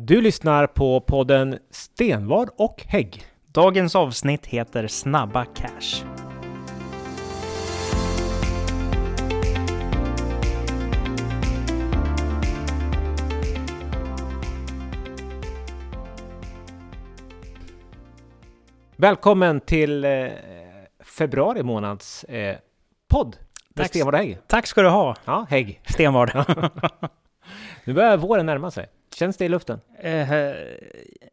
Du lyssnar på podden Stenvad och Hägg. Dagens avsnitt heter Snabba Cash. Välkommen till eh, februari månads eh, podd. Med Tack. Stenvad och Hägg. Tack ska du ha, Ja, Hägg. Stenvard. Nu börjar våren närma sig. Känns det i luften? Eh,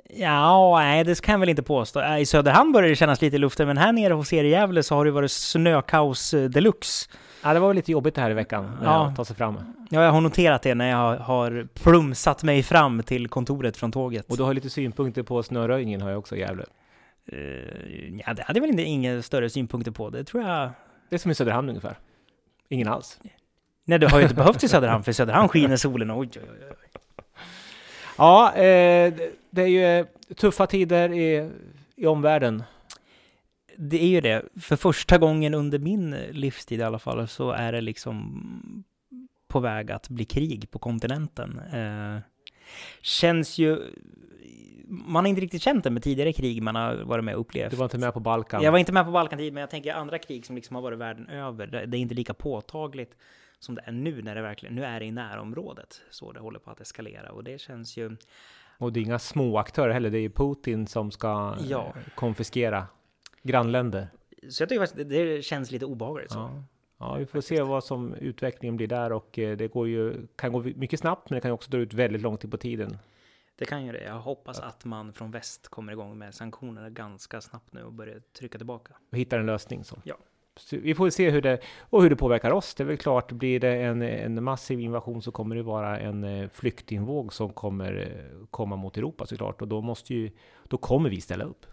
ja, nej, det kan jag väl inte påstå. Eh, I Söderhamn börjar det kännas lite i luften, men här nere hos er i Gävle så har det varit snökaos eh, deluxe. Ja, det var väl lite jobbigt det här i veckan. Ja. Ja. Att ta sig fram. Ja, jag har noterat det när jag har- plumsat mig fram till kontoret från tåget. Och du har lite synpunkter på snöröjningen har jag också i Gävle. Eh, ja, det hade väl inte inga större synpunkter på. Det tror jag... Det är som i Söderhamn ungefär. Ingen alls. Nej, det har ju inte behövts i Söderhamn, för i Söderhamn skiner solen. Oj, oj, oj. Ja, eh, det- är ju eh, tuffa tider i, i omvärlden. Det är ju det. För första gången under min livstid i alla fall så är det liksom på väg att bli krig på kontinenten. Eh, känns ju... Man har inte riktigt känt det med tidigare krig man har varit med och upplevt. Du var inte med på Balkan. Jag var inte med på Balkantid, men jag tänker andra krig som liksom har varit världen över. Det det är inte lika påtagligt som det är nu när det verkligen, nu är det i närområdet så det håller på att eskalera och det känns ju, Och det är inga små aktörer heller. Det är Putin som ska Ja. eh, konfiskera grannländer. så jag tycker faktiskt det, känns lite obehagligt så. Ja. ja, vi får se vad som utvecklingen blir där och eh, det går ju, kan gå mycket snabbt men det kan också dra ut väldigt lång tid på tiden. Det kan ju det. Jag hoppas att man från väst kommer igång med sanktionerna ganska snabbt nu och börjar trycka tillbaka. Och hittar en lösning. Så. Ja. Så vi får se hur det, och hur det påverkar oss. Det är väl klart, blir det en, en massiv invasion så kommer det vara en eh, flyktingvåg som kommer eh, komma mot Europa såklart. Och då måste ju, då kommer vi ställa upp.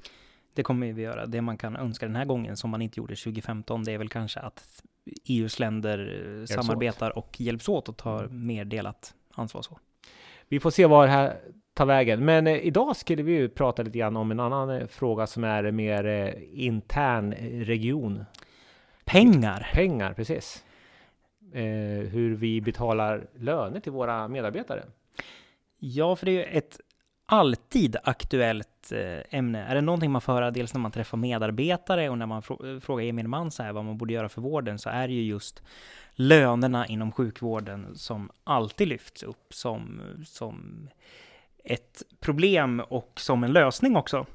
Det kommer vi göra. Det man kan önska den här gången som man inte gjorde 2015, det är väl kanske att EUs länder eh, samarbetar och hjälps åt och tar mer delat ansvar så. Vi får se var det här tar vägen. Men eh, idag skulle vi ju prata lite grann om en annan eh, fråga som är mer eh, intern region. Pengar! Pengar, precis. Eh, hur vi betalar löner till våra medarbetare. Ja, för det är ju ett alltid aktuellt eh, ämne. Är det någonting man får höra dels när man träffar medarbetare och när man frå- frågar gemene man så här vad man borde göra för vården så är det ju just lönerna inom sjukvården som alltid lyfts upp som, som ett problem och som en lösning också.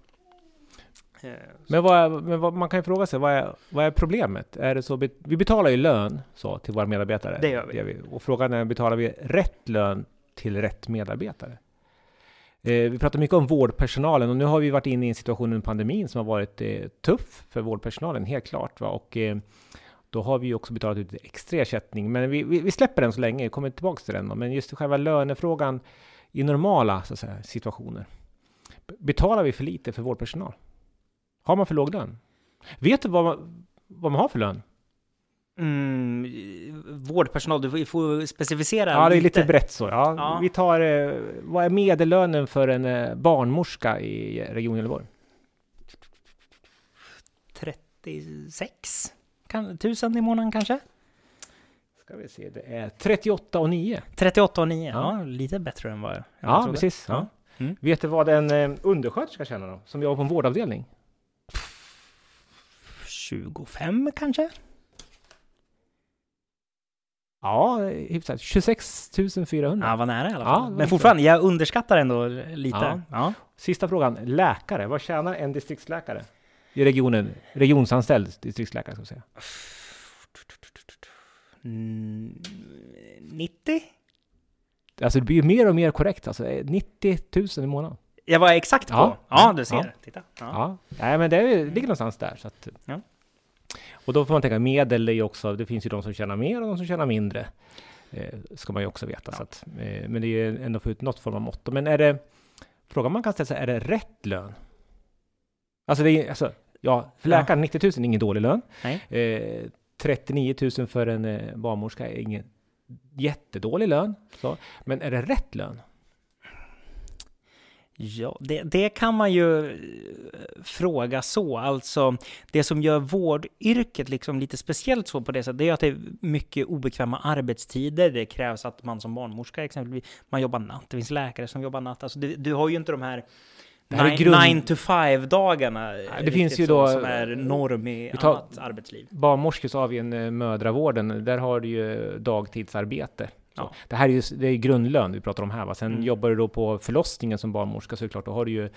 Eh, Men, vad är, men vad, man kan ju fråga sig, vad är, vad är problemet? Är det så, vi betalar ju lön så, till våra medarbetare. Det gör vi. Och frågan är, betalar vi rätt lön till rätt medarbetare? Eh, vi pratar mycket om vårdpersonalen och nu har vi varit inne i en situation under pandemin som har varit eh, tuff för vårdpersonalen, helt klart. Va? Och eh, då har vi ju också betalat ut extra ersättning, men vi, vi, vi släpper den så länge, vi kommer tillbaka till den. Då. Men just själva lönefrågan i normala säga, situationer. Betalar vi för lite för vårdpersonal? Har man för låg lön? Vet du vad man, vad man har för lön? Mm, vårdpersonal, du får- specificera Ja, det är lite brett så. Ja, Ja. Vi tar, eh, vad är medellönen för en eh, barnmorska i Region Gävleborg? 36 kan, tusen i månaden kanske? Ska vi se, det är 38 och 9. 38 och 9, Ja. ja. lite bättre än vad jag jag Ja, trodde. precis. Ja. Ja. Mm. Vet du vad en eh, undersköterska tjänar då? Som jobbar på en vårdavdelning? 25 kanske? Ja, hyfsat. 26 400. Ja, var nära i alla Ja, fall. var Men fortfarande, jag underskattar ändå lite. Ja. Ja. Sista frågan. Läkare. Vad tjänar en distriktsläkare? I regionen. Regionsanställd distriktsläkare, ska vi säga. Mm, 90? Alltså det blir ju mer och mer korrekt. Alltså eh, 90 000 i månaden. Jag var exakt på. Ja. Ja, du ser. Ja. Titta. Ja. Ja, Nej, men det är, ligger någonstans där. Så att, Ja. Och då får man tänka medel är ju också, det finns ju de som tjänar mer och de som tjänar mindre. Eh, ska man ju också veta. Så att, eh, men det är ju ändå få ut något form av mått. Men är det, frågan man kan ställa sig, är det rätt lön? Alltså, det är, alltså ja, för Ja. läkaren 90 000 är ingen dålig lön. Eh, 39 000 för en eh, barnmorska är ingen jättedålig lön. Så. Men är det rätt lön? Ja, det, det, kan man ju eh, fråga så. Alltså, det som gör vårdyrket liksom lite speciellt så på det sättet, det är att det är mycket obekväma arbetstider. Det krävs att man som barnmorska exempelvis, man jobbar natt. Det finns läkare som jobbar natt. Alltså, du, du har ju inte de här 9 to 5 dagarna det finns ju då, som är norm i annat arbetsliv. Barnmorskor så har vi en eh, mödravården, där har du ju dagtidsarbete. Ja. Det här är ju det är grundlön vi pratar om här. Va? Sen mm. jobbar du då på förlossningen som barnmorska så är det klart, då har du ju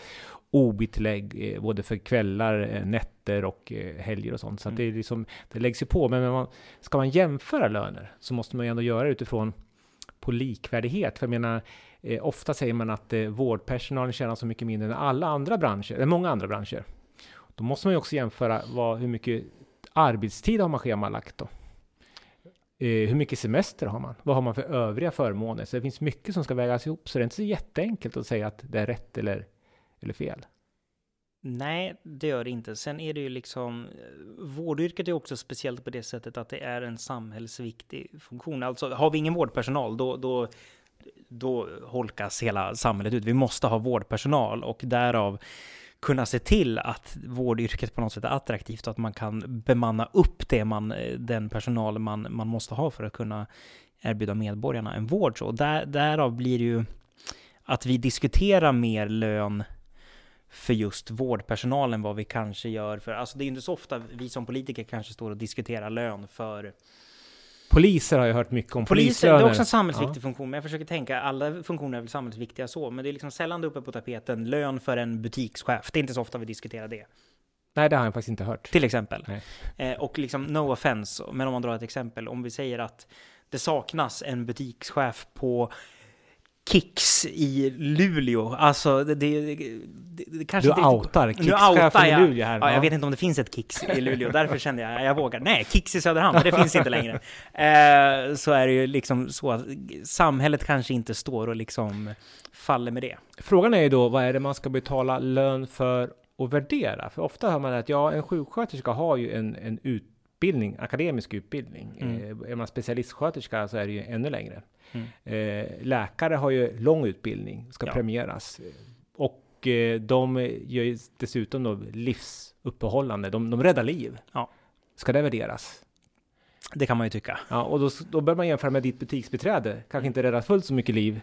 OB-tillägg eh, både för kvällar, eh, nätter och eh, helger och sånt. Så mm. det, är liksom, det läggs ju på. Men man, ska man jämföra löner så måste man ju ändå göra det utifrån på likvärdighet. För jag menar, eh, ofta säger man att eh, vårdpersonalen tjänar så mycket mindre än alla andra branscher, eller många andra branscher. Då måste man ju också jämföra vad, hur mycket arbetstid har man schemalagt då? Eh, hur mycket semester har man? Vad har man för övriga förmåner? Så det finns mycket som ska vägas ihop, så det är inte så jätteenkelt att säga att det är rätt eller, eller fel. Nej, det gör det inte. Sen är det ju liksom, eh, vårdyrket är också speciellt på det sättet att det är en samhällsviktig funktion. Alltså har vi ingen vårdpersonal, då, då, då holkas hela samhället ut. Vi måste ha vårdpersonal och därav kunna se till att vårdyrket på något sätt är attraktivt och att man kan bemanna upp det man, eh, den personal man, man måste ha för att kunna erbjuda medborgarna en vård. Så där, därav blir det ju att vi diskuterar mer lön för just vårdpersonalen vad vi kanske gör för, alltså det är inte så ofta vi som politiker kanske står och diskuterar lön för Poliser har jag hört mycket om. Poliser, det är också en samhällsviktig ja. funktion, men jag försöker tänka, alla funktioner är väl samhällsviktiga så, men det är liksom sällan uppe på tapeten, lön för en butikschef. Det är inte så ofta vi diskuterar det. Nej, det har jag faktiskt inte hört. Till exempel. Eh, och liksom, no offense, men om man drar ett exempel, om vi säger att det saknas en butikschef på Kicks i Luleå. Alltså, det, det, det, det kanske Du outar Kicks-chefen i Luleå här. Ja, jag vet inte om det finns ett Kicks i Luleå, därför kände jag, jag vågar. Nej, Kicks i Söderhamn, det finns inte längre. Eh, så är det ju liksom så att samhället kanske inte står och liksom faller med det. Frågan är ju då, vad är det man ska betala lön för och värdera? För ofta hör man att ja, en sjuksköterska har ju en, en utbildning, akademisk utbildning. Mm. Eh, är man specialistsköterska så är det ju ännu längre. Mm. Eh, läkare har ju lång utbildning, ska ja. premieras. Och eh, de gör ju dessutom då livsuppehållande, de, de räddar liv. Ja. Ska det värderas? Det kan man ju tycka. Ja, och då, då bör man jämföra med ditt butiksbiträde. Kanske inte räddar fullt så mycket liv.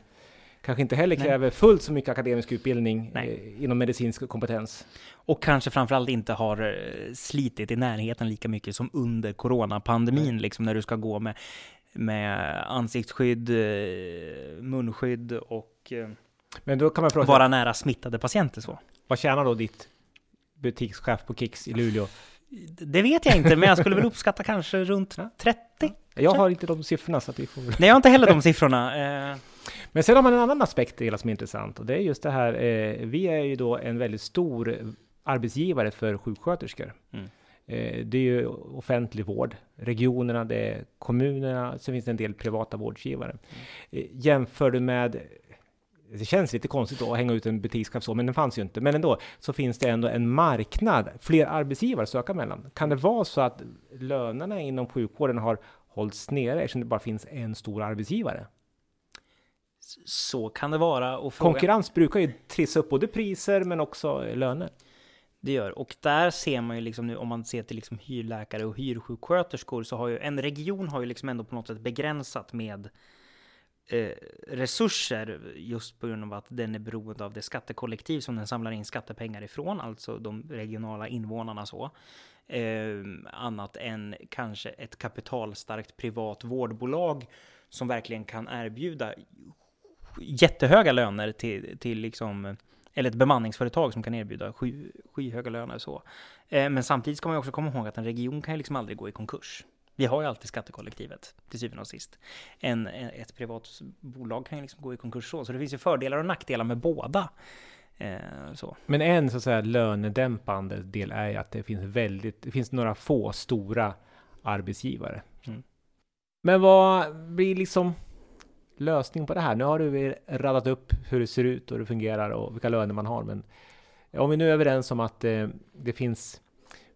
Kanske inte heller kräver Nej. fullt så mycket akademisk utbildning eh, inom medicinsk kompetens. Och kanske framförallt inte har eh, slitit i närheten lika mycket som under coronapandemin, liksom när du ska gå med med ansiktsskydd, eh, munskydd och eh, Men då kan man fråga vara nära smittade patienter. Så. Vad tjänar då ditt butikschef på Kicks i Luleå? Det vet jag inte, men jag skulle väl uppskatta kanske runt 30. Jag har inte de siffrorna så att vi får... Nej, jag har inte heller de siffrorna. Eh. Men sen har man en annan aspekt det som är intressant och det är just det här. Vi är ju då en väldigt stor arbetsgivare för sjuksköterskor. Mm. Eh, det är ju offentlig vård. Regionerna, det är kommunerna, sen finns det en del privata vårdgivare. Mm. Jämför du med det känns lite konstigt då att hänga ut en butikschef så, men den fanns ju inte. Men ändå så finns det ändå en marknad, fler arbetsgivare att söka mellan. Kan det vara så att lönerna inom sjukvården har hållits nere eftersom det bara finns en stor arbetsgivare? Så kan det vara. Och fråga... Konkurrens brukar ju trissa upp både priser men också löner. Det gör. Och där ser man ju liksom nu, om man ser till liksom hyrläkare och hyrsjuksköterskor, så har ju en region har ju liksom ändå på något sätt begränsat med eh, resurser just på grund av att den är beroende av det skattekollektiv som den samlar in skattepengar ifrån, alltså de regionala invånarna så. Eh, annat än kanske ett kapitalstarkt privat vårdbolag som verkligen kan erbjuda jättehöga löner till, till liksom eller ett bemanningsföretag som kan erbjuda sky, skyhöga löner så. Eh, men samtidigt ska man ju också komma ihåg att en region kan ju liksom aldrig gå i konkurs. Vi har ju alltid skattekollektivet till syvende och sist. En, ett privat bolag kan ju liksom gå i konkurs så, så det finns ju fördelar och nackdelar med båda. Eh, så. Men en så att säga lönedämpande del är ju att det finns väldigt, det finns några få stora arbetsgivare. Mm. Men vad blir liksom lösning på det här? Nu har du radat upp hur det ser ut och hur det fungerar och vilka löner man har. Men om vi nu är överens om att eh, det finns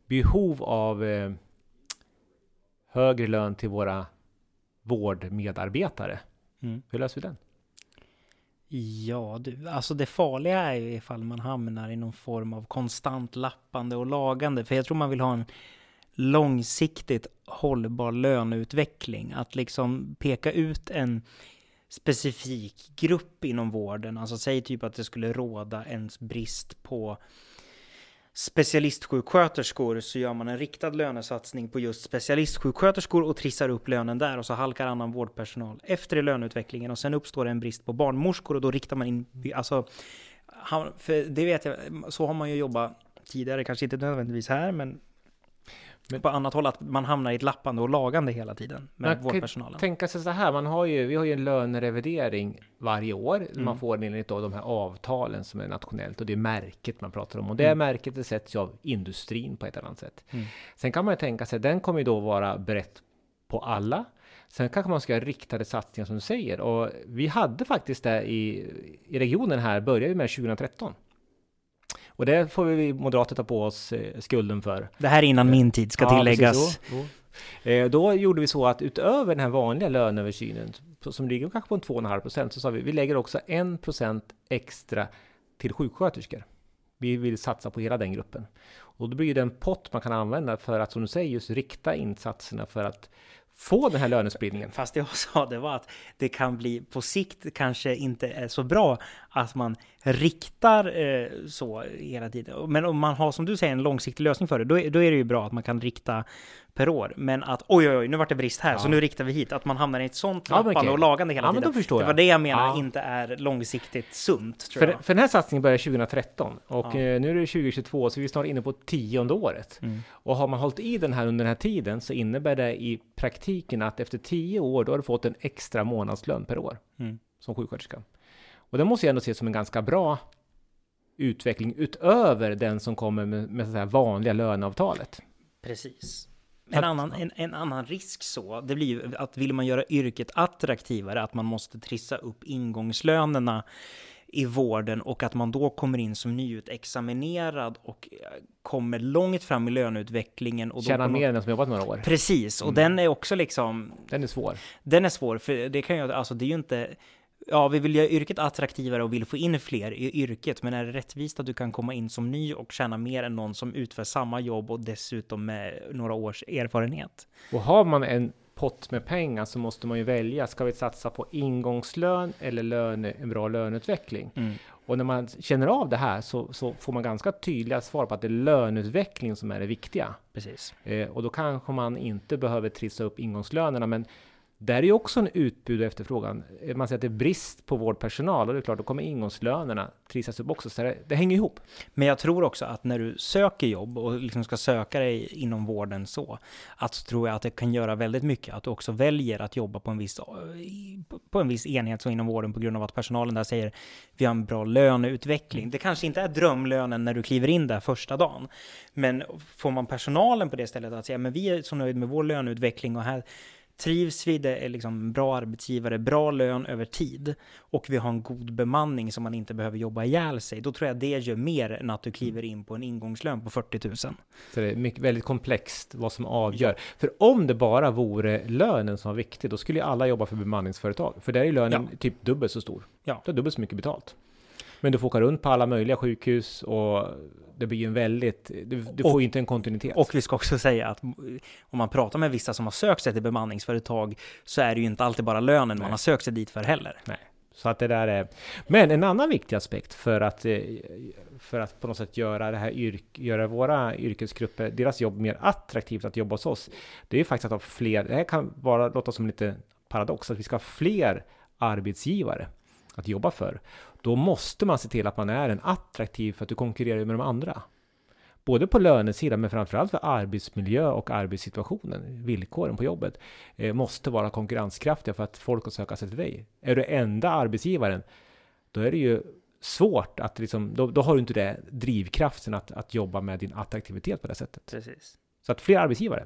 behov av eh, högre lön till våra vårdmedarbetare. Mm. Hur löser vi den? Ja, du, alltså det farliga är ju ifall man hamnar i någon form av konstant lappande och lagande. För jag tror man vill ha en långsiktigt hållbar löneutveckling. Att liksom peka ut en specifik grupp inom vården. Alltså säg typ att det skulle råda en brist på specialistsjuksköterskor så gör man en riktad lönesatsning på just specialistsjuksköterskor och trissar upp lönen där och så halkar annan vårdpersonal efter i löneutvecklingen och sen uppstår det en brist på barnmorskor och då riktar man in, alltså, för det vet jag, så har man ju jobbat tidigare, kanske inte nödvändigtvis här, men men på annat håll att man hamnar i ett lappande och lagande hela tiden med man vårdpersonalen. Tänka sig så här, man har ju, vi har ju en lönerevidering varje år. Mm. Man får enligt de här avtalen som är nationellt och det är märket man pratar om. Och det mm. märket det sätts ju av industrin på ett annat sätt. Mm. Sen kan man ju tänka sig, den kommer ju då vara brett på alla. Sen kanske man ska ha riktade satsningar som du säger. Och vi hade faktiskt det i, i regionen här, började vi med 2013. Och det får vi moderater ta på oss eh, skulden för. Det här är innan min tid, ska tilläggas. Ja, eh, då gjorde vi så att utöver den här vanliga löneöversynen, som ligger kanske på en 2,5 procent, så sa vi vi lägger också 1 procent extra till sjuksköterskor. Vi vill satsa på hela den gruppen. Och då blir det en pott man kan använda för att, som du säger, just rikta insatserna för att få den här lönespridningen. Fast det jag sa det var att det kan bli på sikt kanske inte är så bra att man riktar eh, så hela tiden. Men om man har som du säger en långsiktig lösning för det, då, då är det ju bra att man kan rikta per år. Men att oj, oj, oj, nu vart det brist här, ja. så nu riktar vi hit. Att man hamnar i ett sånt ja, lappande okay. och lagande hela ja, tiden. Det var det jag menar inte är långsiktigt sunt. För, för, den här satsningen började 2013 och eh, nu är det 2022, så vi är snart inne på tionde året. Mm. Och har man hållit i den här under den här tiden så innebär det i praktiken att efter tio år, då har du fått en extra månadslön per år mm. som sjuksköterska. Och det måste jag ändå se som en ganska bra utveckling utöver den som kommer med, med så vanliga löneavtalet. Precis. En annan, en, en, annan risk så, det blir ju att vill man göra yrket attraktivare, att man måste trissa upp ingångslönerna i vården och att man då kommer in som nyutexaminerad och eh, kommer långt fram i löneutvecklingen. Och Tjänar mer än den som jobbat några år. Precis, och mm. den är också liksom... Den är svår. Den är svår, för det kan ju, alltså det är ju inte ja, vi vill göra yrket attraktivare och vill få in fler i yrket, men är det rättvist att du kan komma in som ny och tjäna mer än någon som utför samma jobb och dessutom med några års erfarenhet? Och har man en pott med pengar så måste man ju välja. Ska vi satsa på ingångslön eller löne, en bra löneutveckling? Mm. Och när man känner av det här så, så, får man ganska tydliga svar på att det är löneutveckling som är det viktiga. Precis. Eh, och då kanske man inte behöver trissa upp ingångslönerna, men där är ju också en utbud och efterfrågan. Eh, man säger att det är brist på vårdpersonal och det är klart, då kommer ingångslönerna trissas upp också. Så det, det, hänger ihop. Men jag tror också att när du söker jobb och liksom ska söka dig inom vården så, att så tror jag att det kan göra väldigt mycket att du också väljer att jobba på en viss, eh, på en viss enhet som inom vården på grund av att personalen där säger vi har en bra löneutveckling. Det kanske inte är drömlönen när du kliver in där första dagen, men får man personalen på det stället att säga men vi är så nöjda med vår löneutveckling och här Trivs vi, det är liksom bra arbetsgivare, bra lön över tid och vi har en god bemanning som man inte behöver jobba ihjäl sig, då tror jag det gör mer än att du kliver in på en ingångslön på 40 000. Så det är mycket, väldigt komplext vad som avgör. För om det bara vore lönen som var viktig, då skulle ju alla jobba för bemanningsföretag. För där är lönen ja. typ dubbelt så stor. Ja. Du har dubbelt så mycket betalt. Men du får åka runt på alla möjliga sjukhus och det blir ju en väldigt, du, du får ju inte en kontinuitet. Och vi ska också säga att om man pratar med vissa som har sökt sig till bemanningsföretag så är det ju inte alltid bara lönen Nej. man har sökt sig dit för heller. Nej. Så att det där är... Men en annan viktig aspekt för att, eh, för att på något sätt göra, det här yrk, göra våra yrkesgrupper, deras jobb mer attraktivt att jobba hos oss, det är ju faktiskt att ha fler, det här kan bara låta som lite paradox, att vi ska ha fler arbetsgivare att jobba för då måste man se till att man är en attraktiv för att du konkurrerar med de andra. Både på lönesidan men framförallt för arbetsmiljö och arbetssituationen, villkoren på jobbet, eh, måste vara konkurrenskraftiga för att folk ska söka sig till dig. Är du enda arbetsgivaren, då är det ju svårt att liksom, då, då har du inte det drivkraften att, att jobba med din attraktivitet på det sättet. Precis. Så att fler arbetsgivare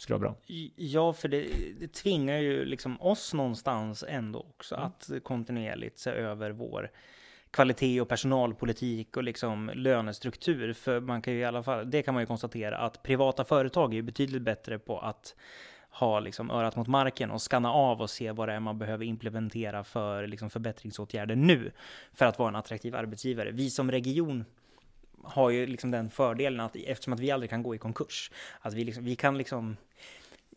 skulle vara bra. Ja, för det, det tvingar ju liksom oss någonstans ändå också mm. att kontinuerligt se över vår kvalitet och personalpolitik och liksom lönestruktur. För man kan ju i alla fall, det kan man ju konstatera att privata företag är betydligt bättre på att ha liksom örat mot marken och skanna av och se vad det är man behöver implementera för liksom förbättringsåtgärder nu för att vara en attraktiv arbetsgivare. Vi som region har ju liksom den fördelen att eftersom att vi aldrig kan gå i konkurs, att vi, liksom, vi kan liksom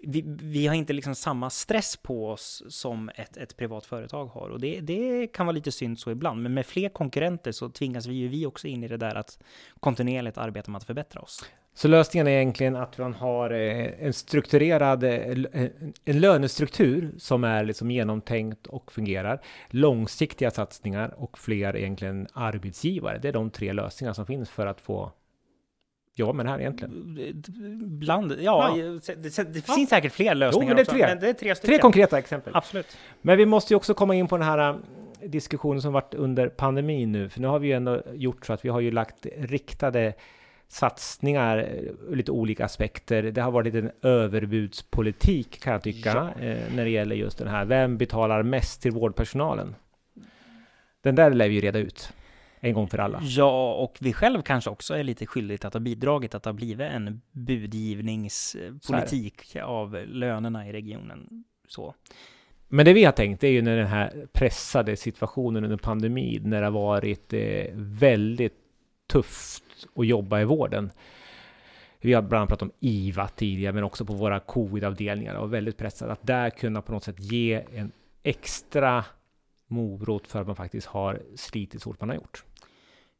vi, vi, har inte liksom samma stress på oss som ett, ett privat företag har. Och det, det, kan vara lite synd så ibland. Men med fler konkurrenter så tvingas vi ju vi också in i det där att kontinuerligt arbeta med att förbättra oss. Så lösningen är egentligen att man har eh, en strukturerad, eh, en lönestruktur som är liksom genomtänkt och fungerar. Långsiktiga satsningar och fler egentligen arbetsgivare. Det är de tre lösningar som finns för att få jobba med det här egentligen. Bland, ja, ja. det, det, det ja. finns säkert fler lösningar jo, men det är tre. Men det är tre, tre konkreta exempel. Absolut. Men vi måste ju också komma in på den här äh, diskussionen som varit under pandemin nu, för nu har vi ju ändå gjort så att vi har ju lagt riktade satsningar ur lite olika aspekter. Det har varit en överbudspolitik kan jag tycka ja. eh, när det gäller just den här. Vem betalar mest till vårdpersonalen? Den där lär vi ju reda ut en gång för alla. Ja, och vi själv kanske också är lite skyldigt att ha bidragit att det har blivit en budgivningspolitik av lönerna i regionen. Så. Men det vi har tänkt är ju när den här pressade situationen under pandemin, när det har varit eh, väldigt tufft att jobba i vården. Vi har bland annat pratat om IVA tidigare, men också på våra covid-avdelningar och väldigt pressad, Att där kunna på något sätt ge en extra morot för att man faktiskt har slitit så hårt man har gjort.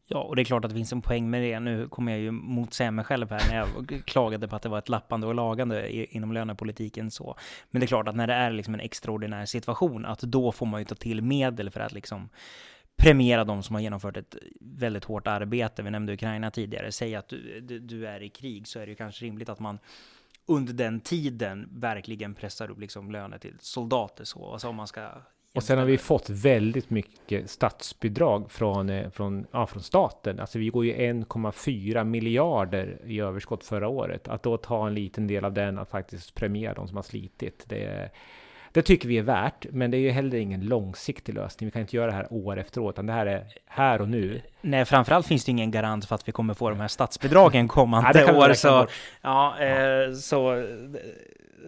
Ja, och det är klart att det finns en poäng med det. Nu kommer jag ju motsäga mig själv här när jag klagade på att det var ett lappande och lagande inom lönepolitiken. Så. Men det är klart att när det är liksom en extraordinär situation, att då får man ju ta till medel för att liksom premiera de som har genomfört ett väldigt hårt arbete. Vi nämnde Ukraina tidigare. Säg att du, du, är i krig så är det ju kanske rimligt att man under den tiden verkligen pressar upp liksom löner till soldater så. Alltså om man ska och sen har vi fått väldigt mycket statsbidrag från, eh, från, ja, från staten. Alltså vi går ju 1,4 miljarder i överskott förra året. Att då ta en liten del av den att faktiskt premiera de som har slitit. Det, det tycker vi är värt, men det är ju heller ingen långsiktig lösning. Vi kan inte göra det här år efter år, utan det här är här och nu. Nej, framförallt finns det ingen garant för att vi kommer få de här statsbidragen kommande ja, år. Så, ja, eh, så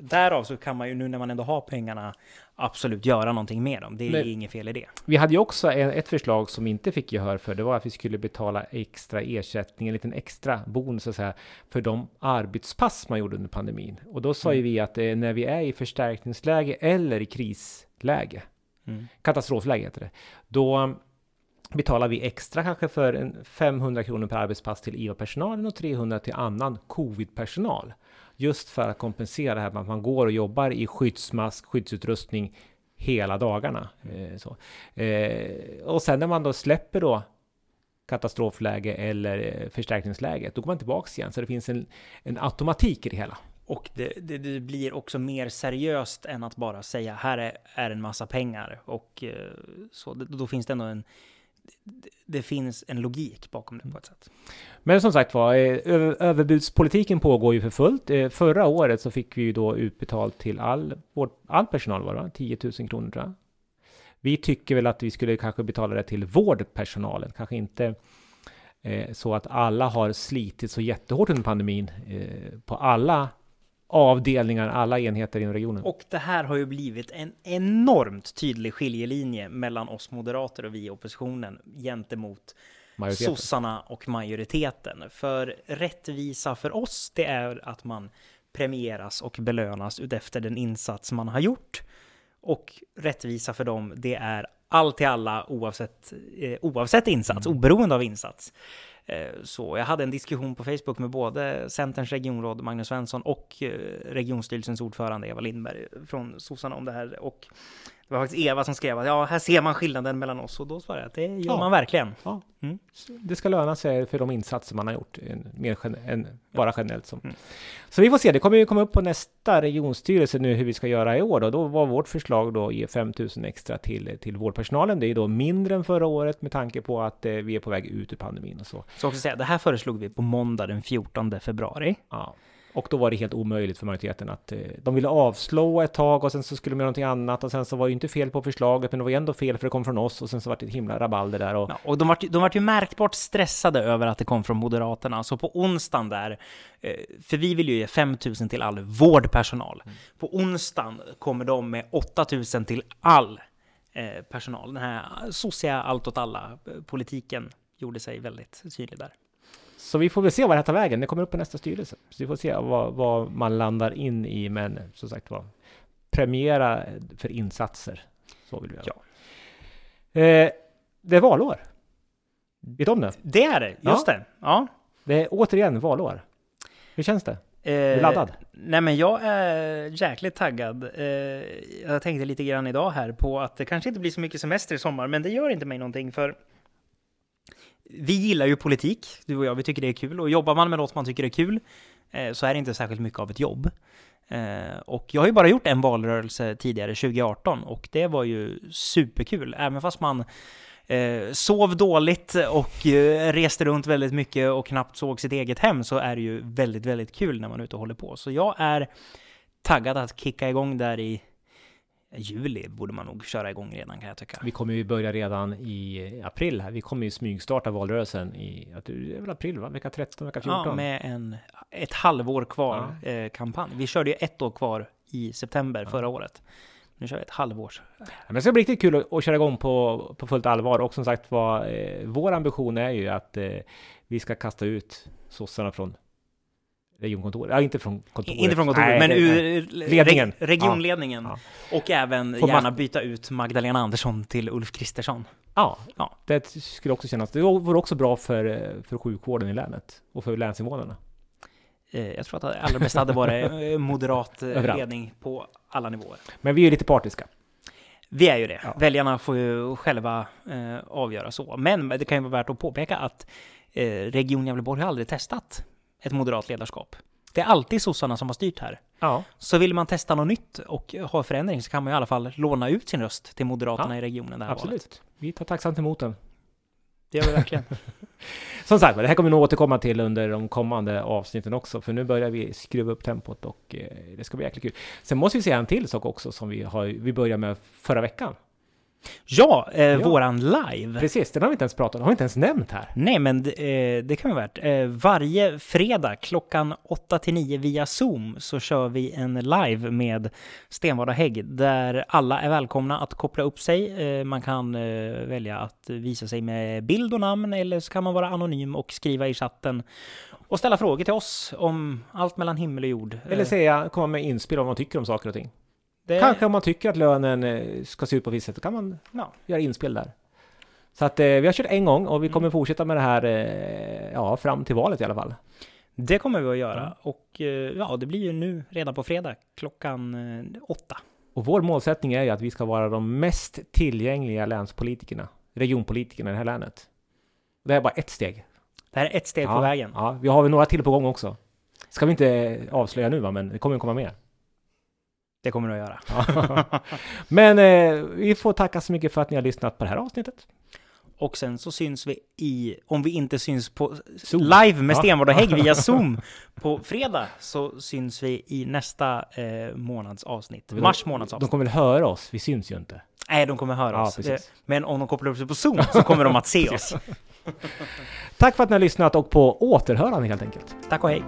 därav så kan man ju nu när man ändå har pengarna absolut göra någonting med dem. Det är Men, inget fel i det. Vi hade ju också ett förslag som inte fick gehör för. Det var att vi skulle betala extra ersättning, en liten extra bonus så att säga, för de arbetspass man gjorde under pandemin. Och då sa mm. ju vi att eh, när vi är i förstärkningsläge eller i krisläge, mm. katastrofläge heter det, då betalar vi extra kanske för 500 kronor per arbetspass till IVA-personalen och 300 till annan covid-personal. Just för att kompensera det här med att man går och jobbar i skyddsmask, skyddsutrustning hela dagarna. Eh, så. Eh, och sen när man då släpper då katastrofläge eller eh, förstärkningsläget, då går man tillbaks igen. Så det finns en, en automatik i det hela. Och det, det, det, blir också mer seriöst än att bara säga här är, är en massa pengar. Och eh, så, då finns det ändå en, det finns en logik bakom det på ett sätt. Men som sagt var, eh, överbudspolitiken pågår ju för fullt. Eh, förra året så fick vi ju då utbetalt till all, vår, all personal, var det 10 000 kronor tror jag. Vi tycker väl att vi skulle kanske betala det till vårdpersonalen, kanske inte eh, så att alla har slitit så jättehårt under pandemin eh, på alla avdelningar, alla enheter inom regionen. Och det här har ju blivit en enormt tydlig skiljelinje mellan oss moderater och vi i oppositionen gentemot majoriteten. sossarna och majoriteten. För rättvisa för oss, det är att man premieras och belönas utefter den insats man har gjort. Och rättvisa för dem, det är allt till alla oavsett, eh, oavsett insats, mm. oberoende av insats. Eh, så jag hade en diskussion på Facebook med både Centerns regionråd Magnus Svensson och eh, regionstyrelsens ordförande Eva Lindberg från sossarna om det här. Och det var faktiskt Eva som skrev att ja, här ser man skillnaden mellan oss och då svarade jag att det gör ja. man verkligen. Ja. Mm. Det ska löna sig för de insatser man har gjort, mer än bara generellt. Som. Mm. Så vi får se, det kommer ju komma upp på nästa regionstyrelse nu hur vi ska göra i år. Då, då var vårt förslag då ge 5 000 extra till, till vårdpersonalen. Det är då mindre än förra året med tanke på att eh, vi är på väg ut ur pandemin och så. Så också säga, det här föreslog vi på måndag den 14 februari. Ja. Och då var det helt omöjligt för majoriteten att eh, de ville avslå ett tag och sen så skulle de göra någonting annat och sen så var det ju inte fel på förslaget men det var ju ändå fel för det kom från oss och sen så var det ett himla rabalder där och Ja, och de var, de var ju märkbart stressade över att det kom från Moderaterna. Så på onsdagen där, eh, för vi vill ju ge 5 000 till all vårdpersonal. På onsdagen kommer de med 8 000 till all eh, personal. Den här socia allt åt alla-politiken gjorde sig väldigt tydlig där. Så vi får väl se vad det här tar vägen. Det kommer upp på nästa styrelse. Så vi får se vad, vad man landar in i. Men som sagt var, premiera för insatser. Så vill vi göra. Ja. Eh, det är valår. Vet om det? Det är det, just det. Ja. Det är återigen valår. Hur känns det? Eh, laddad? Nej, men jag är jäkligt taggad. Eh, jag tänkte lite grann idag här på att det kanske inte blir så mycket semester i sommar, men det gör inte mig någonting för vi gillar ju politik, du och jag, vi tycker det är kul och jobbar man med något man tycker är kul eh, så är det inte särskilt mycket av ett jobb. Eh, och jag har ju bara gjort en valrörelse tidigare, 2018, och det var ju superkul, även fast man eh, sov dåligt och eh, reste runt väldigt mycket och knappt såg sitt eget hem så är det ju väldigt, väldigt kul när man är ute och håller på. Så jag är taggad att kicka igång där i juli borde man nog köra igång redan kan jag tycka. Vi kommer ju börja redan i april här. Vi kommer ju smygstarta valrörelsen i, det är väl april va? Vecka 13, vecka 14? Ja, med en, ett halvår kvar eh, kampanj. Vi körde ju ett år kvar i september förra året. Nu kör vi ett halvårs. Ja, Men det ska bli riktigt kul att, att köra igång på, på fullt allvar. Och som sagt var, eh, vår ambition är ju att eh, vi ska kasta ut sossarna från regionkontoret. Ja, inte från kontoret. Inte från kontoret, Nej, men ur Ledningen. Reg, regionledningen. Ja. Och även Får gärna byta ut Magdalena Andersson till Ulf Kristersson. Ja, Ja. det skulle också kännas. Det vore också bra för, för sjukvården i länet och för länsinvånarna. Eh, Jag tror att det allra bästa hade varit eh, moderat eh, ledning på alla nivåer. Men vi är ju lite partiska. Vi är ju det. Ja. Väljarna får ju själva eh, avgöra så. Men det kan ju vara värt att påpeka att eh, Region Gävleborg har aldrig testat ett moderat ledarskap. Det är alltid sossarna som har styrt här. Ja, Så vill man testa något nytt och ha förändring så kan man i alla fall låna ut sin röst till Moderaterna Ja, i regionen. Det här absolut. Valet. Vi tar tacksamt emot den. Det gör vi verkligen. Som sagt, det här kommer vi nog återkomma till under de kommande avsnitten också, för nu börjar vi skruva upp tempot och eh, det ska bli jäkligt kul. Sen måste vi säga en till sak också som vi har, vi började med förra veckan. Ja, eh, Ja. våran live. Precis, den har vi inte ens pratat om, har vi inte ens nämnt här. Nej, men det, eh, det kan vara värt. Eh, varje fredag klockan 8 till 9 via Zoom så kör vi en live med Stenvard och Hägg där alla är välkomna att koppla upp sig. Eh, man kan eh, välja att visa sig med bild och namn eller så kan man vara anonym och skriva i chatten och ställa frågor till oss om allt mellan himmel och jord. Eller Eh, säga, komma med inspel om vad man tycker om saker och ting. Det, Kanske om man tycker att lönen eh, ska se ut på ett visst sätt, då kan man Ja. göra inspel där. Så att eh, vi har kört en gång och vi Mm. kommer fortsätta med det här, eh, ja, fram till valet i alla fall. Det kommer vi att göra. Ja. Och eh, ja, det blir ju nu redan på fredag klockan eh, åtta. Och vår målsättning är ju att vi ska vara de mest tillgängliga länspolitikerna, regionpolitikerna i det här länet. Det här är bara ett steg. Det här är ett steg ja, på vägen. Ja, vi har väl några till på gång också. Ska vi inte avslöja nu va, men det kommer komma mer. Det kommer det att göra. Men eh, vi får tacka så mycket för att ni har lyssnat på det här avsnittet. Och sen så syns vi i, om vi inte syns på Zoom. live med Ja. Stenvard och Hägg via Zoom på fredag så syns vi i nästa eh, månads avsnitt. De- Mars månads De avsnitt. kommer väl höra oss, vi syns ju inte. Nej, de kommer höra Ja, oss. precis. Eh, Men om de kopplar upp sig på Zoom så kommer de att se oss. Tack för att ni har lyssnat och på återhörande helt enkelt. Tack och hej.